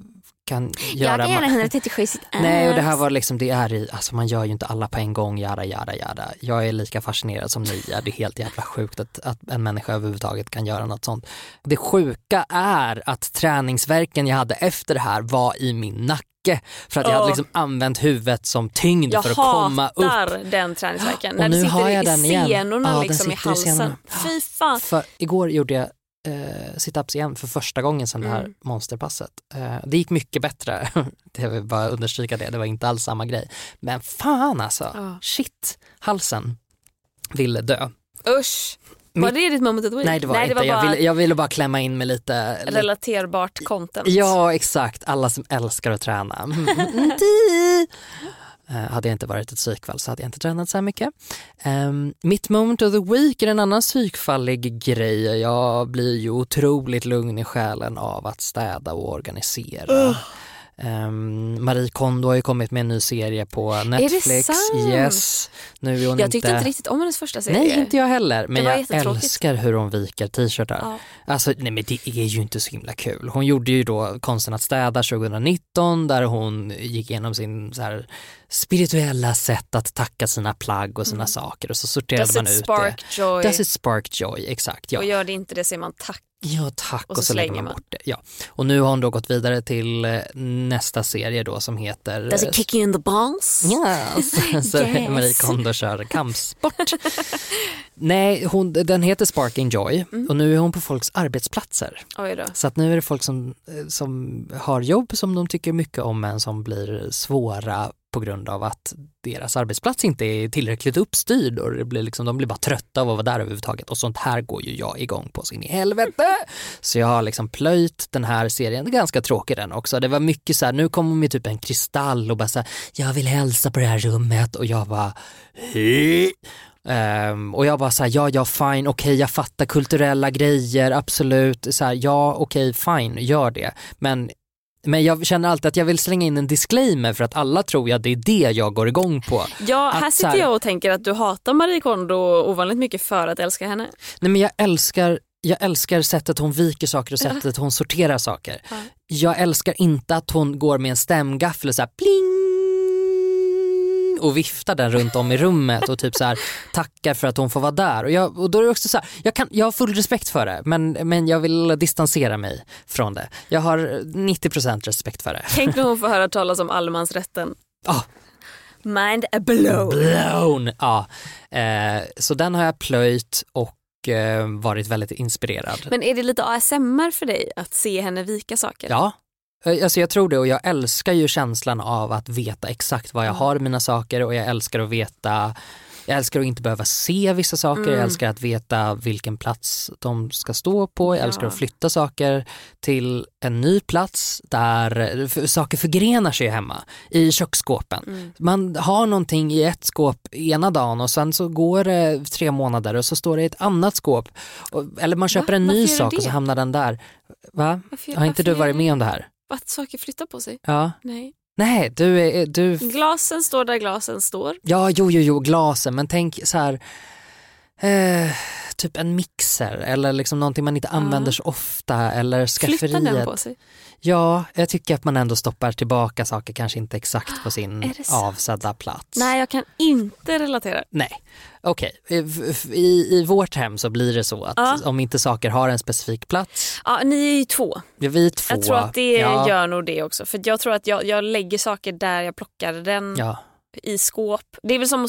kan göra... ma- 137 situps. Nej, och det här var liksom, det är i, alltså man gör ju inte alla på en gång, jada jada jada. Jag är lika fascinerad som ni är, det är helt jävla sjukt att, att en människa överhuvudtaget kan göra något sånt. Det sjuka är att träningsverken jag hade efter det här var i min nacke. För att jag hade liksom använt huvudet som tyngd Jag för att komma upp. hatar den träningsvärken. När det nu sitter har jag i den igen. senorna Ja, liksom i halsen. Fy fan. För igår gjorde jag eh, situps igen för första gången sedan det här Mm. monsterpasset. Eh, det gick mycket bättre, jag vill bara understryka det, det var inte alls samma grej. Men fan alltså, Ja. shit, halsen ville dö. Usch. Var det ditt moment of the week? Nej det var inte, bara jag, ville, jag ville bara klämma in med lite, relaterbart content. Ja exakt, alla som älskar att träna. Mm. Eh, hade jag inte varit ett psykfall så hade jag inte tränat så här mycket. Um, mitt moment of the week är en annan psykfallig grej. Jag blir ju otroligt lugn i själen av att städa och organisera. Ehm, Marie Kondo har ju kommit med en ny serie på Netflix. sant? Yes. Nu är hon Jag tyckte inte... inte riktigt om hennes första serie. Nej, inte jag heller. Men jag älskar hur hon viker t-shirtar. Ja. Alltså, nej men det är ju inte så himla kul. Hon gjorde ju då Konsten att städa 2019 där hon gick igenom sin så här, spirituella sätt att tacka sina plagg och sina saker och så sorterade Mm. Does man ut spark det. joy? Does it spark joy? Exakt, ja. Och gör det inte det säger man tack. Ja tack och Och så, så lägger slänger man man. bort det. Ja. Och nu har hon då gått vidare till eh, nästa serie då som heter Does it kick you in the balls? Yes. Så Yes. Marie Kondo kör kampsport. Nej, hon, den heter Sparking Joy Mm. och nu är hon på folks arbetsplatser. Så att nu är det folk som, eh, som har jobb som de tycker mycket om men som blir svåra på grund av att deras arbetsplats inte är tillräckligt uppstyrd och det blir liksom, de blir bara trötta av att vara där överhuvudtaget och sånt här går ju jag igång på sin i helvete. Så jag har liksom plöjt den här serien, ganska tråkig den också. Det var mycket så här, nu kommer med typ en kristall och bara så här, jag vill hälsa på det här rummet och jag bara hej. Ehm, och jag bara såhär, ja ja fine, okej jag fattar kulturella grejer, absolut, så här, ja okej fine, gör det. Men, men jag känner alltid att jag vill slänga in en disclaimer för att alla tror att det är det jag går igång på. Ja, Att här sitter här- jag och tänker att du hatar Marie Kondo ovanligt mycket för att älska henne. Nej men jag älskar, jag älskar sättet hon viker saker och sättet hon sorterar saker. Ja. Jag älskar inte att hon går med en stämgaffel och så här pling och viftar den runt om i rummet och typ så här tackar för att hon får vara där. Och, jag, och då är det också så här, jag, kan, jag har full respekt för det men, men jag vill distansera mig från det. Jag har 90% respekt för det. Tänk när hon får höra talas om allemansrätten. Ah. Mind a blow. Blown! Ja. Eh, så den har jag plöjt och eh, varit väldigt inspirerad. Men är det lite ASMR för dig att se henne vika saker? Ja, alltså jag tror det och jag älskar ju känslan av att veta exakt vad jag Mm. har i mina saker och jag älskar att veta jag älskar att inte behöva se vissa saker, jag Mm. älskar att veta vilken plats de ska stå på, jag Ja. älskar att flytta saker till en ny plats där saker förgrenar sig hemma i köksskåpen. Mm. Man har någonting i ett skåp ena dagen och sen så går det tre månader och så står det i ett annat skåp. Och, eller man köper Va? en ny sak och så hamnar den där. Va? Varför- Har inte du varit med om det här? Att saker flyttar på sig? Ja. Nej. Nej, du är, du, Glasen står där glasen står. ja jo jo jo glasen men tänk så här eh, typ en mixer eller liksom någonting man inte använder så ofta eller Flyttar den på skafferiet. sig? Ja, jag tycker att man ändå stoppar tillbaka saker kanske inte exakt på Är sin avsedda plats. Nej, jag kan inte relatera. Nej, okej. F- f- I, I vårt hem så blir det så att Ja. om inte saker har en specifik plats, Ja, ni är ju två. ja, vi två. Jag tror att det ja, gör nog det också. För jag tror att jag, jag lägger saker där jag plockar den Ja, i skåp. Det är väl som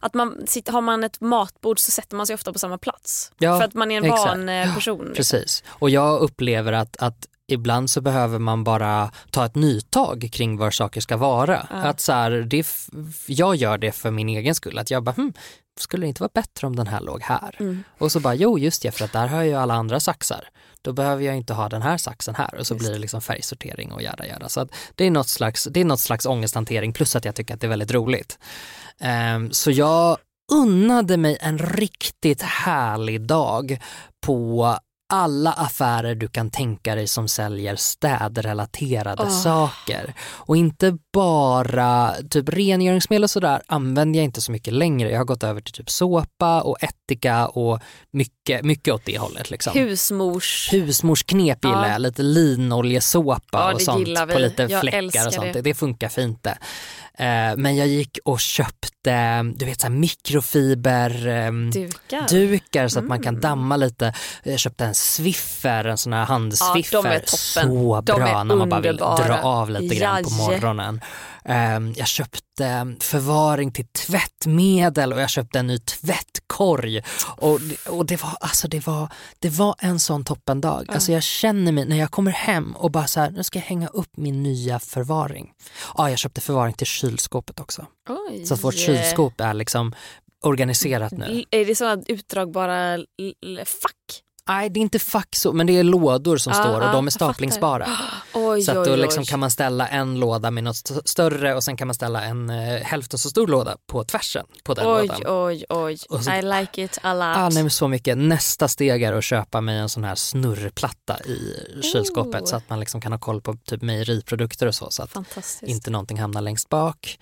att- man har man ett matbord så sätter man sig ofta på samma plats. Ja, för att man är en exakt. van eh, person. liksom. precis. Och jag upplever att, att ibland så behöver man bara ta ett nytag kring var saker ska vara. Ja. Att så här, det, jag gör det för min egen skull. Att jag bara, hm, skulle det inte vara bättre om den här låg här? Mm. Och så bara, jo just det, för att där har jag ju alla andra saxar. Då behöver jag inte ha den här saxen här och så blir det liksom färgsortering och jada jada. Så att det är något slags, det är något slags ångesthantering plus att jag tycker att det är väldigt roligt. Ehm, så jag unnade mig en riktigt härlig dag på alla affärer du kan tänka dig som säljer städrelaterade Åh. saker. Och inte bara typ rengöringsmedel och sådär använder jag inte så mycket längre. Jag har gått över till typ såpa och ättika och mycket, mycket åt det hållet. Liksom. Husmors... Husmorsknep gillar Ja. jag, lite linoljesåpa Ja, och sånt gillar på lite Jag fläckar och sånt. det. Det. funkar fint det. Eh, Men jag gick och köpte du vet, så här mikrofiber ehm, Dukar. så att man kan Mm. damma lite. Jag köpte en swiffer, en sån här handswiffer. Ja, de är toppen. Så De bra är när man bara vill dra av lite grann på morgonen. Ehm, Jag köpte förvaring till tvättmedel och jag köpte en ny tvättkorg. Och, och det, var, alltså det, var, det var en sån toppendag. Alltså jag känner mig när jag kommer hem och bara så här, nu ska jag hänga upp min nya förvaring. Ja, jag köpte förvaring till kylskåpet också. Oj. Så att vårt kylskåp är liksom organiserat nu. Är det sådana utdragbara fack? Nej, det är inte fack så, men det är lådor som Ah, står och ah, de är jag staplingsbara. Oj, Så att oj, då oj. liksom kan man ställa en låda med något st- större och sen kan man ställa en eh, hälften så stor låda på tvärsen på den Oj, lådan. oj, oj. Så- I like it a lot. Ah, nej, så mycket. Nästa steg är att köpa mig en sån här snurrplatta i kylskåpet Oh. så att man liksom kan ha koll på typ mejeriprodukter och så så att inte någonting hamnar längst bak.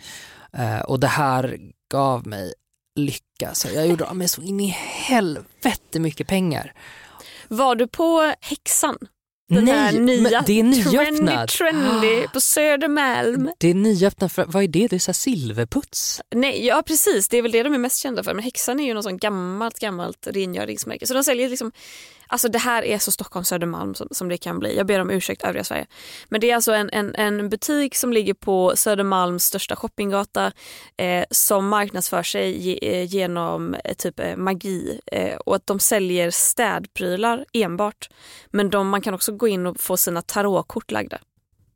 Eh, och det här gav mig lycka så jag gjorde av mig så in i helvete mycket pengar. Var du på Häxan? Den Nej, nya, det är nyöppnat. trendy, trendy på Södermalm. Det är nyöppnat, för, vad är det? Det är så silverputs. Nej, ja precis, det är väl det de är mest kända för. Men Häxan är ju något sånt gammalt, gammalt rengöringsmärke. Så de säljer liksom, alltså det här är så Stockholm Södermalm som, som det kan bli. Jag ber om ursäkt övriga Sverige. Men det är alltså en, en, en butik som ligger på Södermalms största shoppinggata eh, som marknadsför sig ge, eh, genom eh, typ eh, magi eh, och att de säljer städprylar enbart. Men de, man kan också gå in och få sina tarotkort lagda.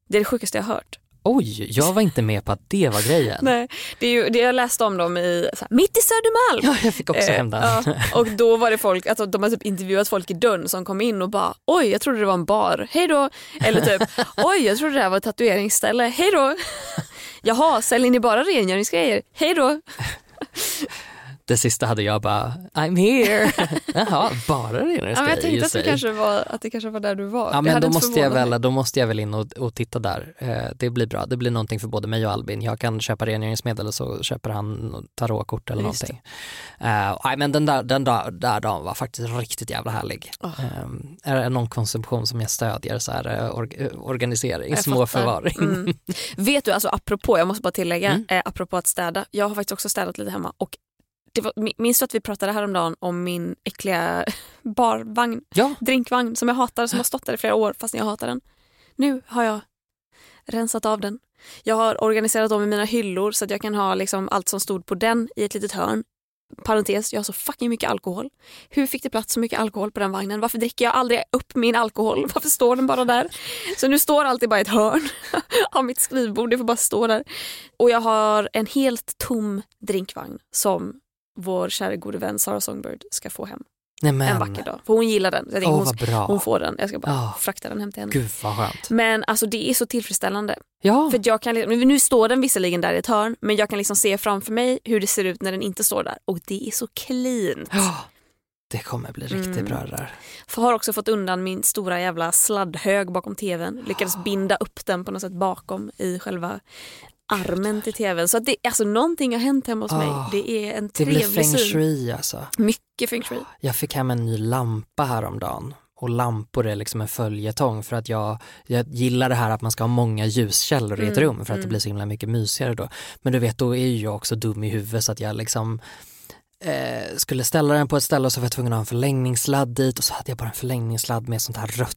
Det är det sjukaste jag har hört. Oj, jag var inte med på att det var grejen. Nej, det är ju, det jag läste om dem i, här, mitt i Södermalm. Ja, jag fick också hem den. ja, och då var det folk, alltså, de har typ intervjuat folk i dörren som kom in och bara oj jag trodde det var en bar, hej då. Eller typ oj jag trodde det här var ett tatueringsställe, hej då. Jaha, säljer ni bara rengöringsgrejer, hej då. Det sista hade jag bara, I'm here. Jaha, bara det Ja, jag tänkte att det, kanske var, att det kanske var där du var. Ja men då måste, jag väl, mig. då måste jag väl in och, och titta där. Eh, det blir bra, det blir någonting för både mig och Albin. Jag kan köpa rengöringsmedel och så köper han tarotkort eller Just någonting. Eh, men den där, den där, där dagen var faktiskt riktigt jävla härlig. Åh. Eh, är det någon konsumtion som jag stödjer så är det or, eh, organisering, Jag små fattar. förvaring. Mm. Vet du, alltså apropå, jag måste bara tillägga, Mm. eh, apropå att städa. Jag har faktiskt också städat lite hemma och det var, min- minns du att vi pratade häromdagen om min äckliga barvagn, Ja. drinkvagn som jag hatar, som har stått där i flera år fast jag hatar den. Nu har jag rensat av den. Jag har organiserat om i mina hyllor så att jag kan ha liksom allt som stod på den i ett litet hörn. Parentes, jag har så fucking mycket alkohol. Hur fick det plats så mycket alkohol på den vagnen? Varför dricker jag aldrig upp min alkohol? Varför står den bara där? Så nu står bara i ett hörn av mitt skrivbord, det får bara stå där. Och jag har en helt tom drinkvagn som vår kära gode vän Sara Songbird ska få hem Nej, men, en vacker dag. För hon gillar den. Jag Åh hon, bra. hon får den. Jag ska bara Ja. frakta den hem till henne. Gud vad skönt. Men alltså det är så tillfredsställande. Ja, För jag kan, liksom- nu står den visserligen där i ett hörn men jag kan liksom se framför mig hur det ser ut när den inte står där. Och det är så cleant. ja. det kommer bli riktigt Mm. bra det där. För har också fått undan min stora jävla sladdhög bakom tvn. Lyckades binda upp den på något sätt bakom i själva armen till tvn. Så att det, alltså någonting har hänt hemma hos mig. Ah, Det är en Det trevlig blir feng syn. shui alltså. Mycket feng shui. Jag fick hem en ny lampa häromdagen och lampor är liksom en följetong för att jag, jag gillar det här att man ska ha många ljuskällor i ett Mm, rum för att det mm. blir så himla mycket mysigare då. Men du vet, då är ju jag också dum i huvudet så att jag liksom eh, skulle ställa den på ett ställe och så var jag tvungen att ha en förlängningssladd dit och så hade jag bara en förlängningssladd med sånt här rött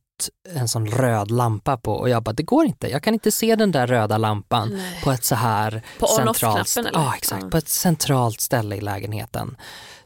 en sån röd lampa på och jag bara, det går inte. Jag kan inte se den där röda lampan Nej. på ett så här På centralt, eller? ja, exakt, Ja. på ett centralt ställe i lägenheten.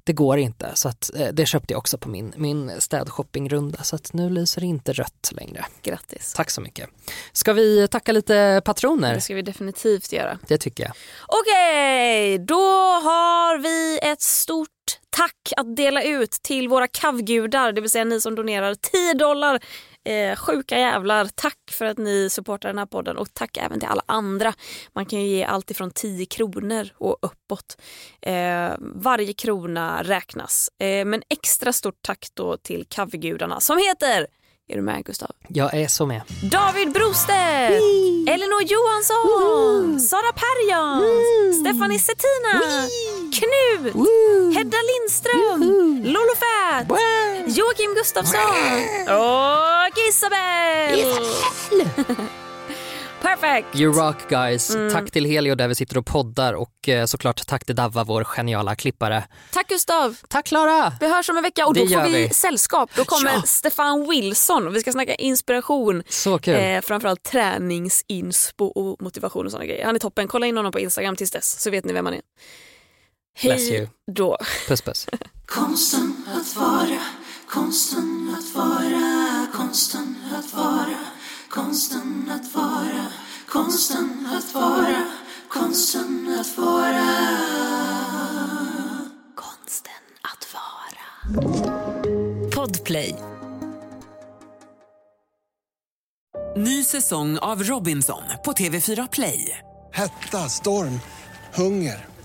Det går inte, så att, eh, det köpte jag också på min, min städshoppingrunda så att nu lyser det inte rött längre. Grattis. Tack så mycket. Ska vi tacka lite patroner? Det ska vi definitivt göra. Det tycker jag. Okej, då har vi ett stort tack att dela ut till våra kavgudar, det vill säga ni som donerar 10 dollar. Eh, sjuka jävlar, tack för att ni supportar den här podden och tack även till alla andra. Man kan ju ge allt ifrån 10 kronor och uppåt. Eh, varje krona räknas. Eh, men extra stort tack då till kavgudarna som heter, är du med Gustav? Jag är så med. David Brostedt, Elinor Johansson, Sara Perjons, Stephanie Settina, Knut, Hedda Lindström, Lolo Fett, Joakim Gustafsson och Isabel. Perfect. You rock guys. Mm. Tack till Helio där vi sitter och poddar och eh, såklart tack till Davva, vår geniala klippare. Tack Gustav. Tack Klara. Vi hörs om en vecka och Det då får vi, vi. sällskap. Då kommer Ja. Stefan Wilson och vi ska snacka inspiration. Så kul. Eh, framförallt träningsinspo och motivation och sådana grejer. Han är toppen. Kolla in honom på Instagram tills dess så vet ni vem han är. Bless you. Hej då. Puss puss. Konsten att vara, konsten att vara, konsten att vara, konsten att vara, konsten att vara, konsten att vara. Konsten att vara. Podplay. Ny säsong av Robinson på TV4 Play. Hetta, storm, hunger.